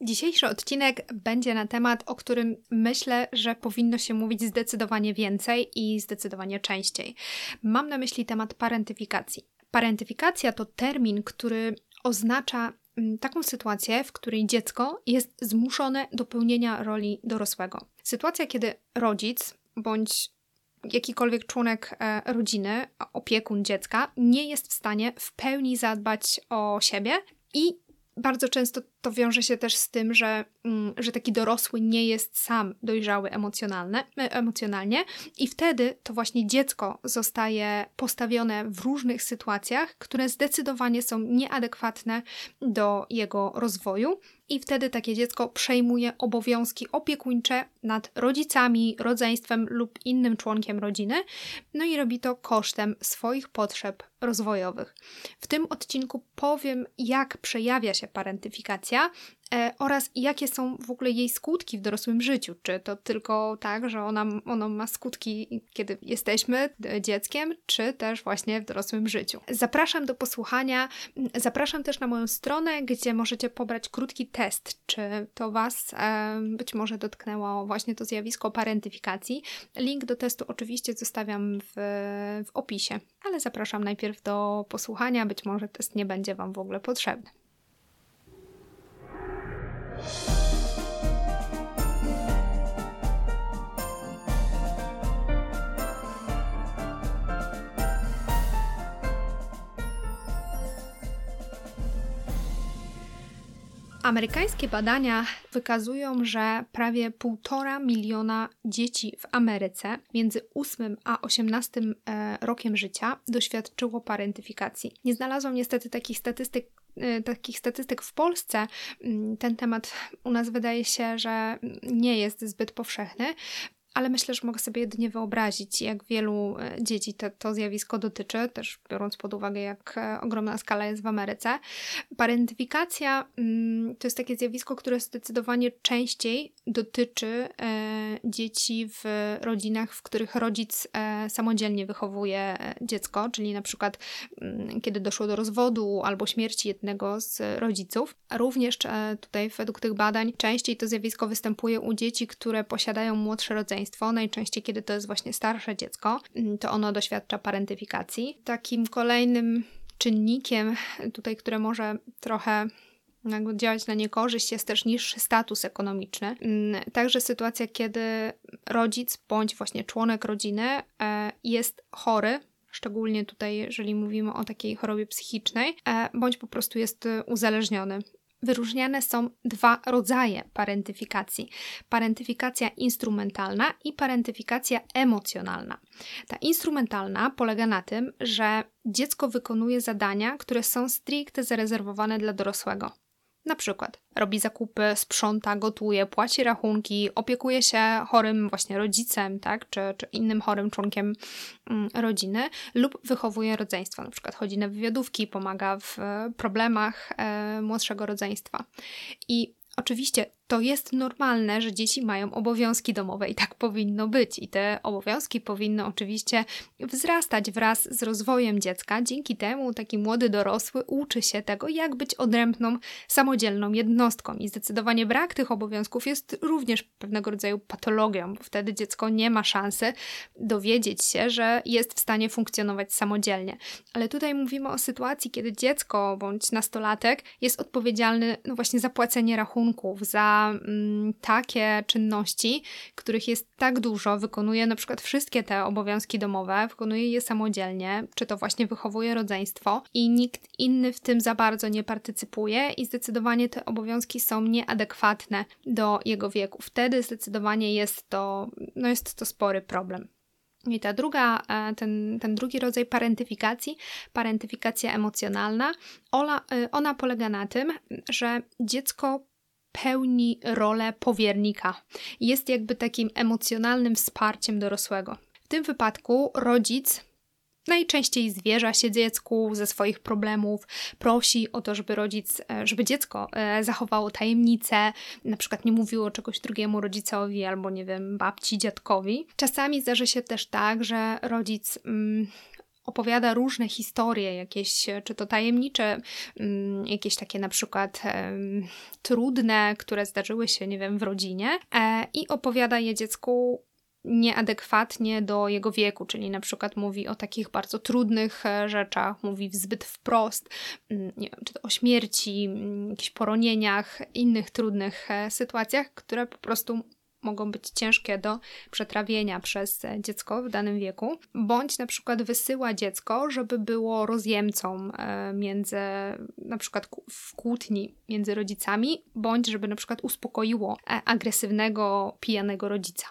Dzisiejszy odcinek będzie na temat, o którym myślę, że powinno się mówić zdecydowanie więcej i zdecydowanie częściej. Mam na myśli temat parentyfikacji. Parentyfikacja to termin, który oznacza mm, taką sytuację, w której dziecko jest zmuszone do pełnienia roli dorosłego. Sytuacja, kiedy rodzic bądź jakikolwiek członek e, rodziny, opiekun dziecka, nie jest w stanie w pełni zadbać o siebie i bardzo często to wiąże się też z tym, że, mm, że taki dorosły nie jest sam dojrzały emocjonalne, e, emocjonalnie, i wtedy to właśnie dziecko zostaje postawione w różnych sytuacjach, które zdecydowanie są nieadekwatne do jego rozwoju, i wtedy takie dziecko przejmuje obowiązki opiekuńcze nad rodzicami, rodzeństwem lub innym członkiem rodziny, no i robi to kosztem swoich potrzeb rozwojowych. W tym odcinku powiem, jak przejawia się parentyfikacja E, oraz jakie są w ogóle jej skutki w dorosłym życiu. Czy to tylko tak, że ona, ona ma skutki, kiedy jesteśmy dzieckiem, czy też właśnie w dorosłym życiu. Zapraszam do posłuchania. Zapraszam też na moją stronę, gdzie możecie pobrać krótki test, czy to Was e, być może dotknęło właśnie to zjawisko parentyfikacji. Link do testu oczywiście zostawiam w, w opisie, ale zapraszam najpierw do posłuchania. Być może test nie będzie Wam w ogóle potrzebny. Yeah. Amerykańskie badania wykazują, że prawie 1,5 miliona dzieci w Ameryce między 8 a 18 e, rokiem życia doświadczyło parentyfikacji. Nie znalazłam niestety takich statystyk e, takich statystyk w Polsce, mm, ten temat u nas wydaje się, że nie jest zbyt powszechny ale myślę, że mogę sobie jedynie wyobrazić, jak wielu e, dzieci te, to zjawisko dotyczy, też biorąc pod uwagę, jak e, ogromna skala jest w Ameryce. Parentyfikacja mm, to jest takie zjawisko, które zdecydowanie częściej dotyczy e, dzieci w rodzinach, w których rodzic samodzielnie wychowuje dziecko, czyli na przykład mm, kiedy doszło do rozwodu albo śmierci jednego z rodziców. Również tutaj według tych badań częściej to zjawisko występuje u dzieci, które posiadają młodsze rodzeństwo rodzeństwo, najczęściej kiedy to jest właśnie starsze dziecko, mm, to ono doświadcza parentyfikacji. Takim kolejnym czynnikiem tutaj, które może trochę jakby działać na niekorzyść jest też niższy status ekonomiczny. Mm, także sytuacja, kiedy rodzic bądź właśnie członek rodziny e, jest chory, szczególnie tutaj, jeżeli mówimy o takiej chorobie psychicznej, e, bądź po prostu jest uzależniony wyróżniane są dwa rodzaje parentyfikacji: parentyfikacja instrumentalna i parentyfikacja emocjonalna. Ta instrumentalna polega na tym, że dziecko wykonuje zadania, które są stricte zarezerwowane dla dorosłego. Na przykład robi zakupy, sprząta, gotuje, płaci rachunki, opiekuje się chorym właśnie rodzicem, tak, czy, czy innym chorym członkiem mm, rodziny lub wychowuje rodzeństwo, na przykład chodzi na wywiadówki, pomaga w problemach e, młodszego rodzeństwa. I oczywiście to jest normalne, że dzieci mają obowiązki domowe i tak powinno być. I te obowiązki powinny oczywiście wzrastać wraz z rozwojem dziecka. Dzięki temu taki młody dorosły uczy się tego, jak być odrębną, samodzielną jednostką. I zdecydowanie brak tych obowiązków jest również pewnego rodzaju patologią, bo wtedy dziecko nie ma szansy dowiedzieć się, że jest w stanie funkcjonować samodzielnie. Ale tutaj mówimy o sytuacji, kiedy dziecko bądź nastolatek jest odpowiedzialny no właśnie za płacenie rachunków, za mm, takie czynności, których jest tak dużo, wykonuje na przykład wszystkie te obowiązki domowe, wykonuje je samodzielnie, czy to właśnie wychowuje rodzeństwo i nikt inny w tym za bardzo nie partycypuje i zdecydowanie te obowiązki są nieadekwatne do jego wieku. Wtedy zdecydowanie jest to, no jest to spory problem. I ta druga, e, ten, ten drugi rodzaj parentyfikacji, parentyfikacja emocjonalna, ona, e, ona polega na tym, że dziecko pełni rolę powiernika. Jest jakby takim emocjonalnym wsparciem dorosłego. W tym wypadku rodzic najczęściej zwierza się dziecku ze swoich problemów, prosi o to, żeby rodzic, e, żeby dziecko e, zachowało tajemnicę, na przykład nie mówiło czegoś drugiemu rodzicowi albo nie wiem, babci, dziadkowi. Czasami zdarzy się też tak, że rodzic mm, opowiada różne historie, jakieś czy to tajemnicze, mm, jakieś takie na przykład trudne, które zdarzyły się, nie wiem, w rodzinie e, i opowiada je dziecku nieadekwatnie do jego wieku, czyli na przykład mówi o takich bardzo trudnych e, rzeczach, mówi zbyt wprost, mm, nie wiem, czy to o śmierci, mm, jakichś poronieniach, innych trudnych e, sytuacjach, które po prostu mogą być ciężkie do przetrawienia przez e, dziecko w danym wieku, bądź na przykład wysyła dziecko, żeby było rozjemcą między, na przykład w kłótni między rodzicami, bądź żeby na przykład uspokoiło agresywnego, pijanego rodzica.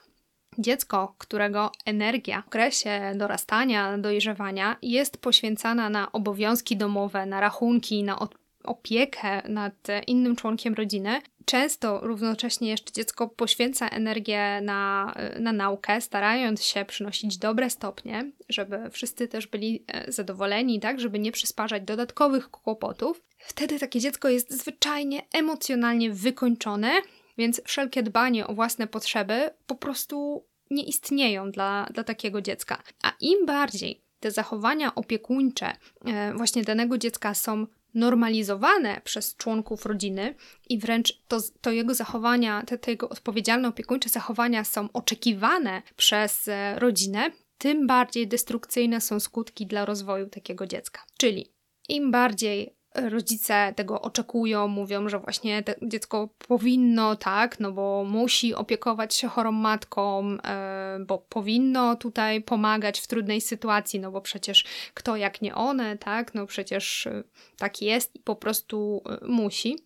Dziecko, którego energia w okresie dorastania, dojrzewania jest poświęcana na obowiązki domowe, na rachunki, na opiekę nad innym członkiem rodziny, często równocześnie jeszcze dziecko poświęca energię na, na naukę, starając się przynosić dobre stopnie, żeby wszyscy też byli e, zadowoleni, tak, żeby nie przysparzać dodatkowych kłopotów. Wtedy takie dziecko jest zwyczajnie emocjonalnie wykończone więc wszelkie dbanie o własne potrzeby po prostu nie istnieją dla, dla takiego dziecka. A im bardziej te zachowania opiekuńcze e, właśnie danego dziecka są normalizowane przez członków rodziny i wręcz to, to jego zachowania, te, te jego odpowiedzialne opiekuńcze zachowania są oczekiwane przez e, rodzinę, tym bardziej destrukcyjne są skutki dla rozwoju takiego dziecka. Czyli im bardziej rodzice tego oczekują, mówią, że właśnie dziecko powinno, tak, no bo musi opiekować się chorą matką, e, bo powinno tutaj pomagać w trudnej sytuacji, no bo przecież kto jak nie one, tak, no przecież e, tak jest i po prostu e, musi.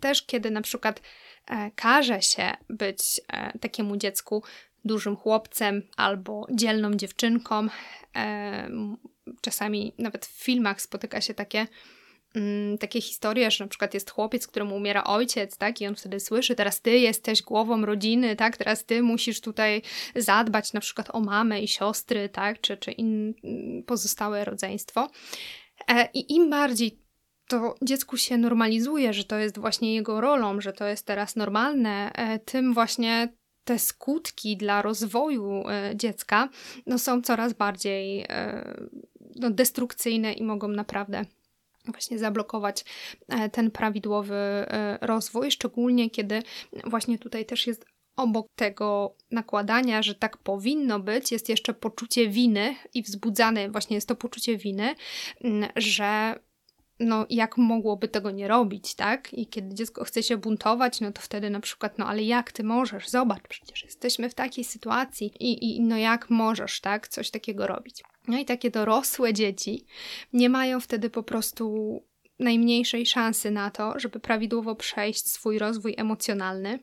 Też kiedy na przykład każe się być takiemu dziecku dużym chłopcem albo dzielną dziewczynką, czasami nawet w filmach spotyka się takie mm, takie historie, że na przykład jest chłopiec, któremu umiera ojciec, tak, i on wtedy słyszy, teraz ty jesteś głową rodziny, tak, teraz ty musisz tutaj zadbać na przykład o mamę i siostry, tak, czy, czy in, pozostałe rodzeństwo. E, I im bardziej to dziecku się normalizuje, że to jest właśnie jego rolą, że to jest teraz normalne, e, tym właśnie te skutki dla rozwoju e, dziecka no, są coraz bardziej e, no, destrukcyjne i mogą naprawdę właśnie zablokować e, ten prawidłowy e, rozwój, szczególnie kiedy właśnie tutaj też jest obok tego nakładania, że tak powinno być, jest jeszcze poczucie winy i wzbudzane właśnie jest to poczucie winy, że no jak mogłoby tego nie robić, tak? I kiedy dziecko chce się buntować, no to wtedy na przykład, no ale jak ty możesz? Zobacz, przecież jesteśmy w takiej sytuacji i, i no jak możesz, tak? Coś takiego robić. No i takie dorosłe dzieci nie mają wtedy po prostu najmniejszej szansy na to, żeby prawidłowo przejść swój rozwój emocjonalny.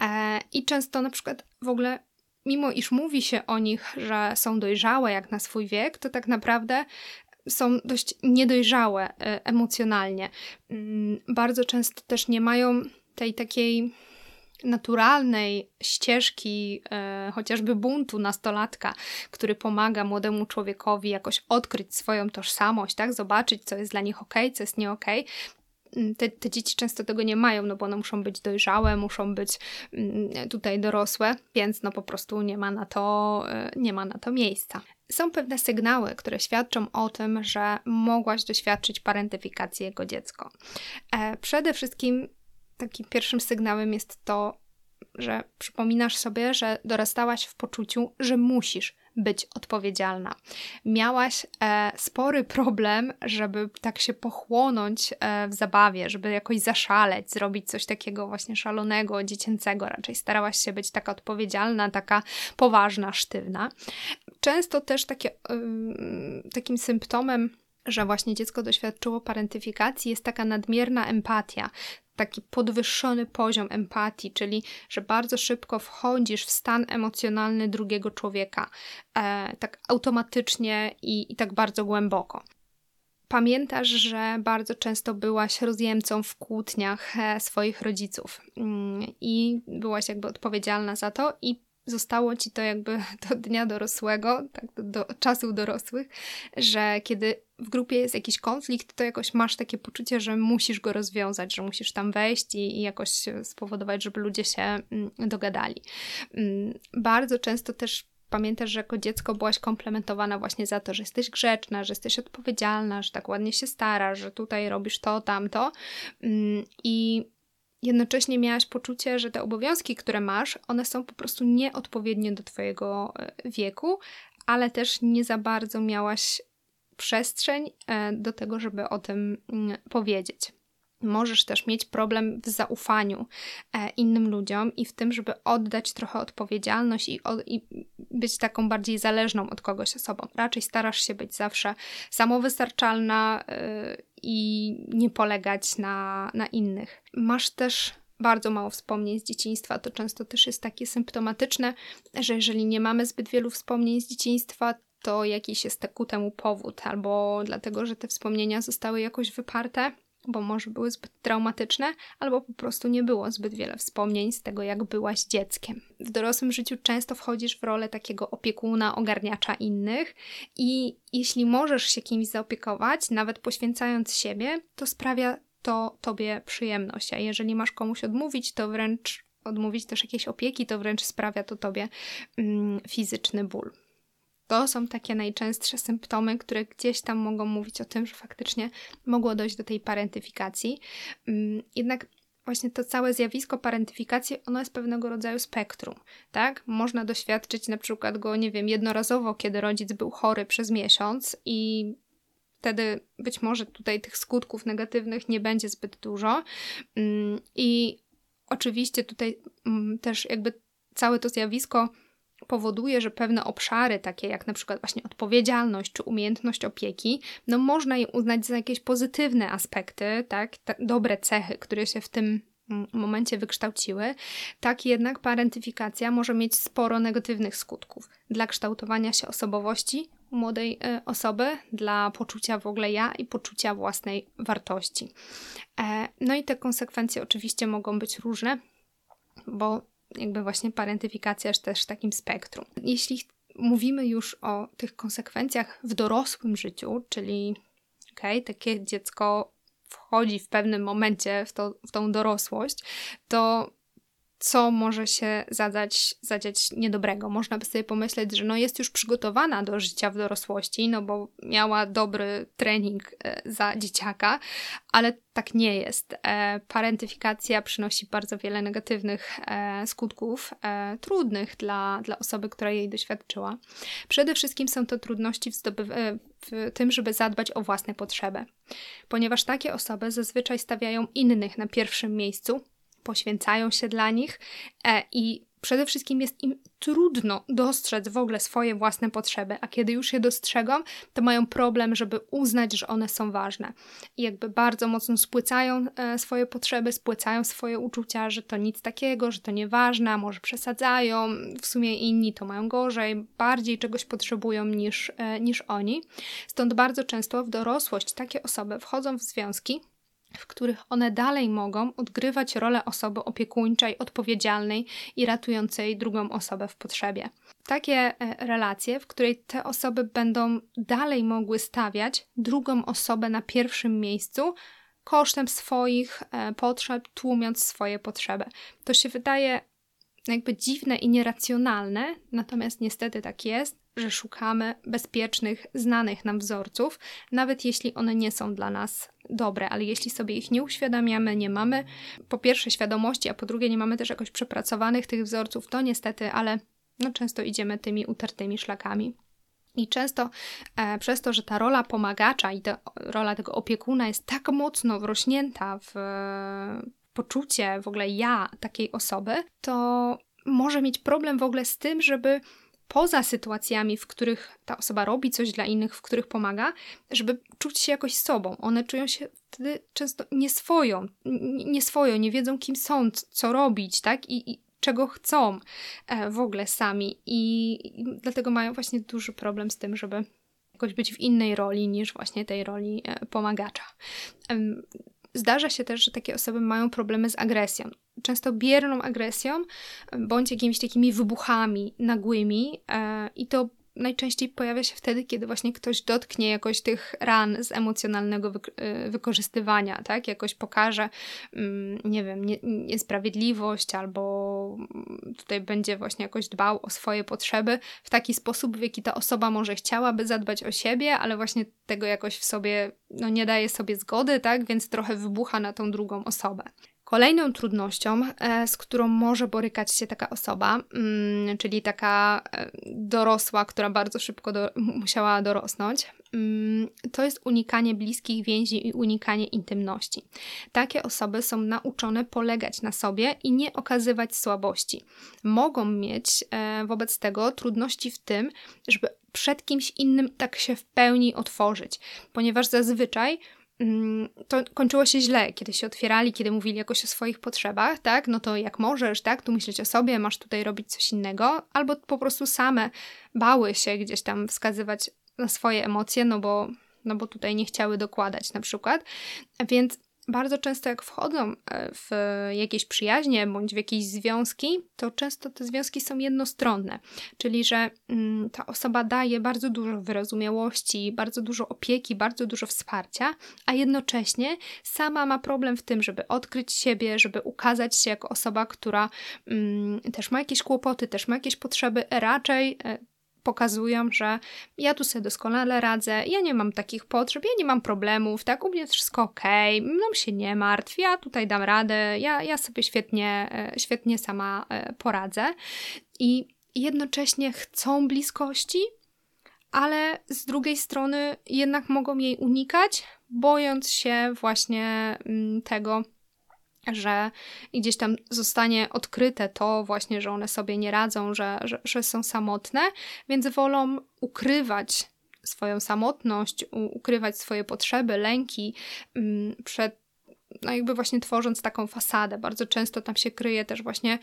E, I często na przykład w ogóle, mimo iż mówi się o nich, że są dojrzałe jak na swój wiek, to tak naprawdę są dość niedojrzałe e, emocjonalnie. Mm, bardzo często też nie mają tej takiej naturalnej ścieżki e, chociażby buntu nastolatka, który pomaga młodemu człowiekowi jakoś odkryć swoją tożsamość, tak, zobaczyć, co jest dla nich ok, co jest nie ok. Mm, te, te dzieci często tego nie mają, no bo one muszą być dojrzałe, muszą być mm, tutaj dorosłe, więc no po prostu nie ma na to, e, nie ma na to miejsca. Są pewne sygnały, które świadczą o tym, że mogłaś doświadczyć parentyfikacji jego dziecko. E, przede wszystkim takim pierwszym sygnałem jest to, że przypominasz sobie, że dorastałaś w poczuciu, że musisz być odpowiedzialna. Miałaś e, spory problem, żeby tak się pochłonąć e, w zabawie, żeby jakoś zaszaleć, zrobić coś takiego właśnie szalonego, dziecięcego. Raczej starałaś się być taka odpowiedzialna, taka poważna, sztywna. Często też takie, y, takim symptomem że właśnie dziecko doświadczyło parentyfikacji, jest taka nadmierna empatia, taki podwyższony poziom empatii, czyli że bardzo szybko wchodzisz w stan emocjonalny drugiego człowieka, e, tak automatycznie i, i tak bardzo głęboko. Pamiętasz, że bardzo często byłaś rozjemcą w kłótniach e, swoich rodziców mm, i byłaś jakby odpowiedzialna za to i zostało ci to jakby do dnia dorosłego, tak, do, do czasów dorosłych, że kiedy w grupie jest jakiś konflikt, to jakoś masz takie poczucie, że musisz go rozwiązać, że musisz tam wejść i, i jakoś spowodować, żeby ludzie się mm, dogadali. Mm, bardzo często też pamiętasz, że jako dziecko byłaś komplementowana właśnie za to, że jesteś grzeczna, że jesteś odpowiedzialna, że tak ładnie się starasz, że tutaj robisz to, tamto. Mm, I jednocześnie miałaś poczucie, że te obowiązki, które masz, one są po prostu nieodpowiednie do Twojego e, wieku, ale też nie za bardzo miałaś przestrzeń e, do tego, żeby o tym mm, powiedzieć. Możesz też mieć problem w zaufaniu e, innym ludziom i w tym, żeby oddać trochę odpowiedzialność i, i, być taką bardziej zależną od kogoś osobą. Raczej starasz się być zawsze samowystarczalna e, i nie polegać na, na innych. Masz też bardzo mało wspomnień z dzieciństwa, to często też jest takie symptomatyczne, że jeżeli nie mamy zbyt wielu wspomnień z dzieciństwa, to jakiś jest ku temu powód, albo dlatego, że te wspomnienia zostały jakoś wyparte, bo może były zbyt traumatyczne, albo po prostu nie było zbyt wiele wspomnień z tego, jak byłaś dzieckiem. W dorosłym życiu często wchodzisz w rolę takiego opiekuna, ogarniacza innych, i jeśli możesz się kimś zaopiekować, nawet poświęcając siebie, to sprawia to tobie przyjemność, a jeżeli masz komuś odmówić, to wręcz odmówić też jakiejś opieki, to wręcz sprawia to tobie mm, fizyczny ból. To są takie najczęstsze symptomy, które gdzieś tam mogą mówić o tym, że faktycznie mogło dojść do tej parentyfikacji. Mm, jednak właśnie to całe zjawisko parentyfikacji, ono jest pewnego rodzaju spektrum, tak? Można doświadczyć na przykład go, nie wiem, jednorazowo, kiedy rodzic był chory przez miesiąc i wtedy być może tutaj tych skutków negatywnych nie będzie zbyt dużo. Mm, I oczywiście tutaj mm, też jakby całe to zjawisko powoduje, że pewne obszary, takie jak na przykład właśnie odpowiedzialność czy umiejętność opieki, no można je uznać za jakieś pozytywne aspekty, tak, dobre cechy, które się w tym mm, momencie wykształciły, tak jednak parentyfikacja może mieć sporo negatywnych skutków dla kształtowania się osobowości młodej e, osoby, dla poczucia w ogóle ja i poczucia własnej wartości. E, no i te konsekwencje oczywiście mogą być różne, bo jakby właśnie parentyfikacja jest też takim spektrum. Jeśli mówimy już o tych konsekwencjach w dorosłym życiu, czyli okay, takie dziecko wchodzi w pewnym momencie w, to, w tą dorosłość, to co może się zadać, zadziać niedobrego. Można by sobie pomyśleć, że no jest już przygotowana do życia w dorosłości, no bo miała dobry trening e, za dzieciaka, ale tak nie jest. E, parentyfikacja przynosi bardzo wiele negatywnych e, skutków, trudnych dla, dla osoby, która jej doświadczyła. Przede wszystkim są to trudności w, w tym, żeby zadbać o własne potrzeby, ponieważ takie osoby zazwyczaj stawiają innych na pierwszym miejscu poświęcają się dla nich e, i przede wszystkim jest im trudno dostrzec w ogóle swoje własne potrzeby, a kiedy już je dostrzegą, to mają problem, żeby uznać, że one są ważne. I jakby bardzo mocno spłycają e, swoje potrzeby, spłycają swoje uczucia, że to nic takiego, że to nieważne, może przesadzają, w sumie inni to mają gorzej, bardziej czegoś potrzebują niż, e, niż oni. Stąd bardzo często w dorosłość takie osoby wchodzą w związki, w których one dalej mogą odgrywać rolę osoby opiekuńczej, odpowiedzialnej i ratującej drugą osobę w potrzebie. Takie e, relacje, w której te osoby będą dalej mogły stawiać drugą osobę na pierwszym miejscu, kosztem swoich e, potrzeb, tłumiąc swoje potrzeby. To się wydaje jakby dziwne i nieracjonalne, natomiast niestety tak jest, że szukamy bezpiecznych, znanych nam wzorców, nawet jeśli one nie są dla nas dobre, ale jeśli sobie ich nie uświadamiamy, nie mamy po pierwsze świadomości, a po drugie nie mamy też jakoś przepracowanych tych wzorców, to niestety, ale no często idziemy tymi utartymi szlakami. I często e, przez to, że ta rola pomagacza i ta rola tego opiekuna jest tak mocno wrośnięta w e, poczucie w ogóle ja takiej osoby, to może mieć problem w ogóle z tym, żeby poza sytuacjami, w których ta osoba robi coś dla innych, w których pomaga, żeby czuć się jakoś sobą. One czują się wtedy często nieswoją, nieswojo, nie wiedzą kim są, co robić, tak? I, i czego chcą e, w ogóle sami. I, I dlatego mają właśnie duży problem z tym, żeby jakoś być w innej roli niż właśnie tej roli e, pomagacza. Zdarza się też, że takie osoby mają problemy z agresją. Często bierną agresją, bądź jakimiś takimi wybuchami nagłymi, e, i to najczęściej pojawia się wtedy, kiedy właśnie ktoś dotknie jakoś tych ran z emocjonalnego e, wykorzystywania, tak? Jakoś pokaże, mm, nie wiem, nie, niesprawiedliwość albo tutaj będzie właśnie jakoś dbał o swoje potrzeby w taki sposób, w jaki ta osoba może chciałaby zadbać o siebie, ale właśnie tego jakoś w sobie, no nie daje sobie zgody, tak? Więc trochę wybucha na tą drugą osobę. Kolejną trudnością, e, z którą może borykać się taka osoba, mm, czyli taka e, dorosła, która bardzo szybko do, musiała dorosnąć, mm, to jest unikanie bliskich więzi i unikanie intymności. Takie osoby są nauczone polegać na sobie i nie okazywać słabości. Mogą mieć e, wobec tego trudności w tym, żeby przed kimś innym tak się w pełni otworzyć, ponieważ zazwyczaj to kończyło się źle, kiedy się otwierali, kiedy mówili jakoś o swoich potrzebach, tak? No to jak możesz, tak? Tu myśleć o sobie, masz tutaj robić coś innego, albo po prostu same bały się gdzieś tam wskazywać na swoje emocje, no bo, no bo tutaj nie chciały dokładać na przykład. Więc bardzo często jak wchodzą e, w jakieś przyjaźnie bądź w jakieś związki, to często te związki są jednostronne, czyli że mm, ta osoba daje bardzo dużo wyrozumiałości, bardzo dużo opieki, bardzo dużo wsparcia, a jednocześnie sama ma problem w tym, żeby odkryć siebie, żeby ukazać się jako osoba, która mm, też ma jakieś kłopoty, też ma jakieś potrzeby, raczej e, pokazują, że ja tu sobie doskonale radzę, ja nie mam takich potrzeb, ja nie mam problemów, tak, u mnie wszystko ok, mną się nie martw, ja tutaj dam radę, ja, ja sobie świetnie, e, świetnie sama e, poradzę. I jednocześnie chcą bliskości, ale z drugiej strony jednak mogą jej unikać, bojąc się właśnie mm, tego, że gdzieś tam zostanie odkryte to właśnie, że one sobie nie radzą, że, że, że są samotne, więc wolą ukrywać swoją samotność, ukrywać swoje potrzeby, lęki mm, przed, no jakby właśnie tworząc taką fasadę. Bardzo często tam się kryje też właśnie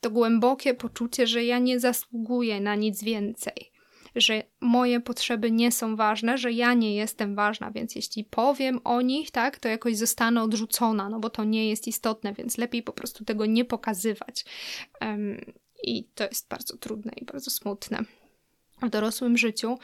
to głębokie poczucie, że ja nie zasługuję na nic więcej że moje potrzeby nie są ważne, że ja nie jestem ważna, więc jeśli powiem o nich, tak, to jakoś zostanę odrzucona, no bo to nie jest istotne, więc lepiej po prostu tego nie pokazywać. Um, I to jest bardzo trudne i bardzo smutne. W dorosłym życiu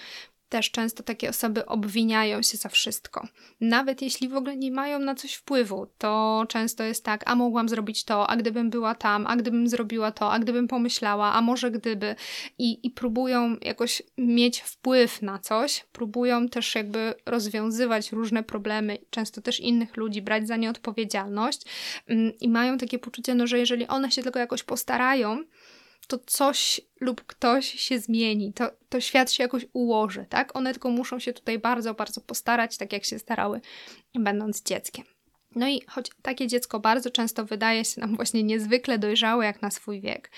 też często takie osoby obwiniają się za wszystko. Nawet jeśli w ogóle nie mają na coś wpływu, to często jest tak, a mogłam zrobić to, a gdybym była tam, a gdybym zrobiła to, a gdybym pomyślała, a może gdyby. I, i próbują jakoś mieć wpływ na coś, próbują też jakby rozwiązywać różne problemy, często też innych ludzi, brać za nie odpowiedzialność mm, i mają takie poczucie, no, że jeżeli one się tylko jakoś postarają, to coś lub ktoś się zmieni, to, to świat się jakoś ułoży, tak? One tylko muszą się tutaj bardzo, bardzo postarać, tak jak się starały, będąc dzieckiem. No i choć takie dziecko bardzo często wydaje się nam właśnie niezwykle dojrzałe jak na swój wiek,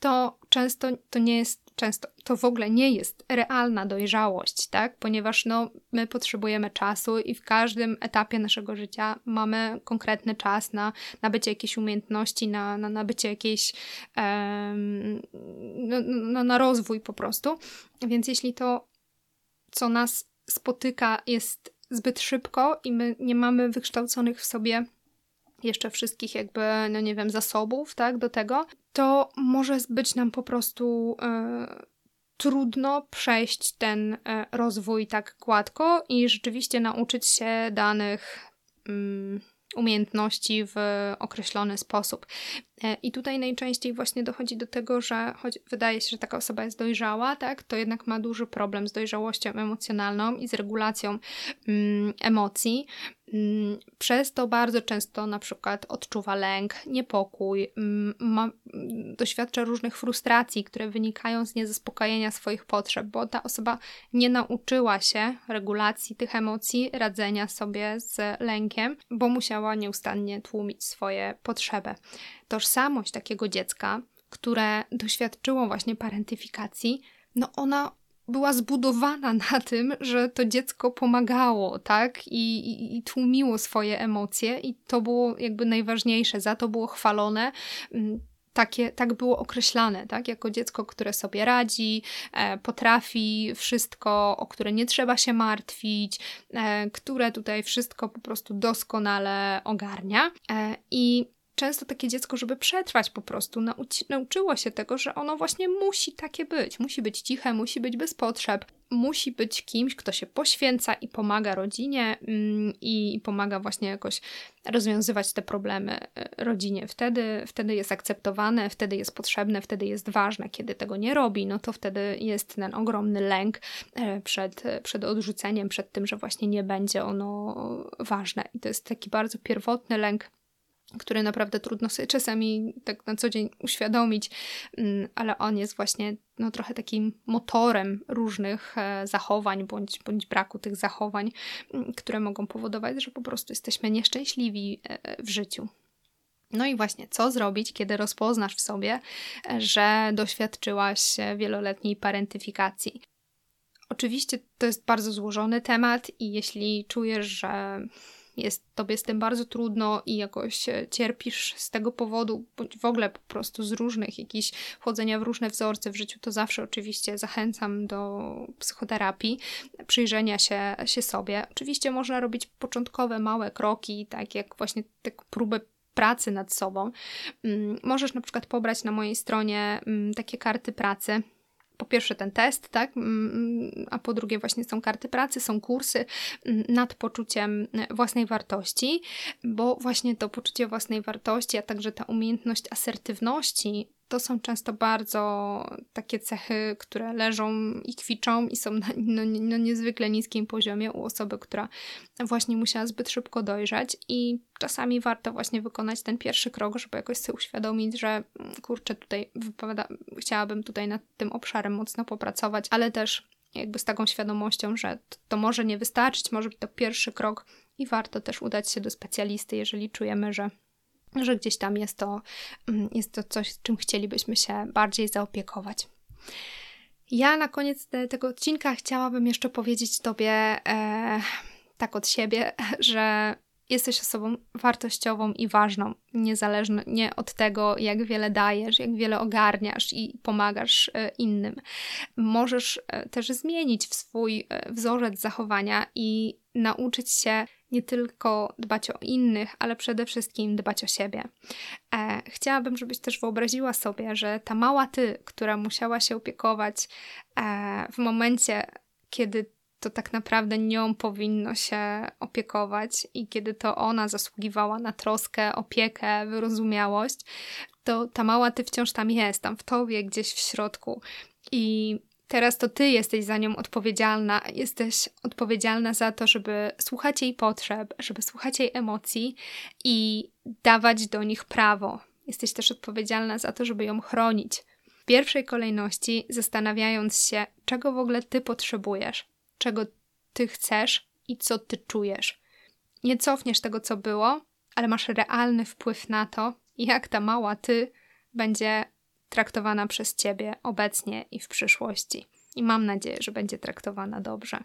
to często to nie jest często to w ogóle nie jest realna dojrzałość, tak? Ponieważ no, my potrzebujemy czasu i w każdym etapie naszego życia mamy konkretny czas na nabycie jakiejś umiejętności, na, na nabycie jakiejś um, no, no, na rozwój po prostu. Więc jeśli to, co nas spotyka, jest zbyt szybko i my nie mamy wykształconych w sobie jeszcze wszystkich jakby, no nie wiem, zasobów, tak, do tego, to może być nam po prostu e, trudno przejść ten e, rozwój tak gładko i rzeczywiście nauczyć się danych mm, umiejętności w określony sposób. E, I tutaj najczęściej właśnie dochodzi do tego, że choć wydaje się, że taka osoba jest dojrzała, tak, to jednak ma duży problem z dojrzałością emocjonalną i z regulacją mm, emocji. Mm, przez to bardzo często na przykład odczuwa lęk, niepokój, mm, ma, doświadcza różnych frustracji, które wynikają z niezaspokojenia swoich potrzeb, bo ta osoba nie nauczyła się regulacji tych emocji, radzenia sobie z lękiem, bo musiała nieustannie tłumić swoje potrzeby. Tożsamość takiego dziecka, które doświadczyło właśnie parentyfikacji, no ona była zbudowana na tym, że to dziecko pomagało, tak? I, i, I, tłumiło swoje emocje, i to było jakby najważniejsze, za to było chwalone. Mm, takie, tak było określane, tak? Jako dziecko, które sobie radzi, e, potrafi wszystko, o które nie trzeba się martwić, e, które tutaj wszystko po prostu doskonale ogarnia. E, I często takie dziecko, żeby przetrwać po prostu, nauci- nauczyło się tego, że ono właśnie musi takie być. Musi być ciche, musi być bez potrzeb, musi być kimś, kto się poświęca i pomaga rodzinie mm, i pomaga właśnie jakoś rozwiązywać te problemy e, rodzinie. Wtedy, wtedy jest akceptowane, wtedy jest potrzebne, wtedy jest ważne. Kiedy tego nie robi, no to wtedy jest ten ogromny lęk e, przed, przed odrzuceniem, przed tym, że właśnie nie będzie ono ważne. I to jest taki bardzo pierwotny lęk który naprawdę trudno sobie czasami tak na co dzień uświadomić, mm, ale on jest właśnie no, trochę takim motorem różnych e, zachowań bądź, bądź braku tych zachowań, mm, które mogą powodować, że po prostu jesteśmy nieszczęśliwi e, w życiu. No i właśnie, co zrobić, kiedy rozpoznasz w sobie, e, że doświadczyłaś wieloletniej parentyfikacji? Oczywiście to jest bardzo złożony temat i jeśli czujesz, że jest tobie z tym bardzo trudno i jakoś cierpisz z tego powodu, bądź w ogóle po prostu z różnych jakichś wchodzenia w różne wzorce w życiu, to zawsze oczywiście zachęcam do psychoterapii, przyjrzenia się, się sobie. Oczywiście można robić początkowe małe kroki, tak jak właśnie te próby pracy nad sobą. Mm, możesz na przykład pobrać na mojej stronie mm, takie karty pracy po pierwsze ten test, tak, mm, a po drugie właśnie są karty pracy, są kursy mm, nad poczuciem własnej wartości, bo właśnie to poczucie własnej wartości, a także ta umiejętność asertywności to są często bardzo takie cechy, które leżą i kwiczą i są na no, no, niezwykle niskim poziomie u osoby, która właśnie musiała zbyt szybko dojrzeć. I czasami warto właśnie wykonać ten pierwszy krok, żeby jakoś sobie uświadomić, że mm, kurczę, tutaj chciałabym tutaj nad tym obszarem mocno popracować, ale też jakby z taką świadomością, że to może nie wystarczyć, może być to pierwszy krok i warto też udać się do specjalisty, jeżeli czujemy, że że gdzieś tam jest to, mm, jest to coś, czym chcielibyśmy się bardziej zaopiekować. Ja na koniec te, tego odcinka chciałabym jeszcze powiedzieć Tobie e, tak od siebie, że jesteś osobą wartościową i ważną, niezależnie nie od tego, jak wiele dajesz, jak wiele ogarniasz i pomagasz e, innym. Możesz e, też zmienić swój e, wzorzec zachowania i nauczyć się nie tylko dbać o innych, ale przede wszystkim dbać o siebie. E, chciałabym, żebyś też wyobraziła sobie, że ta mała ty, która musiała się opiekować e, w momencie, kiedy to tak naprawdę nią powinno się opiekować i kiedy to ona zasługiwała na troskę, opiekę, wyrozumiałość, to ta mała ty wciąż tam jest, tam w tobie, gdzieś w środku. I Teraz to ty jesteś za nią odpowiedzialna, jesteś odpowiedzialna za to, żeby słuchać jej potrzeb, żeby słuchać jej emocji i dawać do nich prawo. Jesteś też odpowiedzialna za to, żeby ją chronić. W pierwszej kolejności zastanawiając się, czego w ogóle ty potrzebujesz, czego ty chcesz i co ty czujesz. Nie cofniesz tego, co było, ale masz realny wpływ na to, jak ta mała ty będzie traktowana przez ciebie obecnie i w przyszłości. I mam nadzieję, że będzie traktowana dobrze.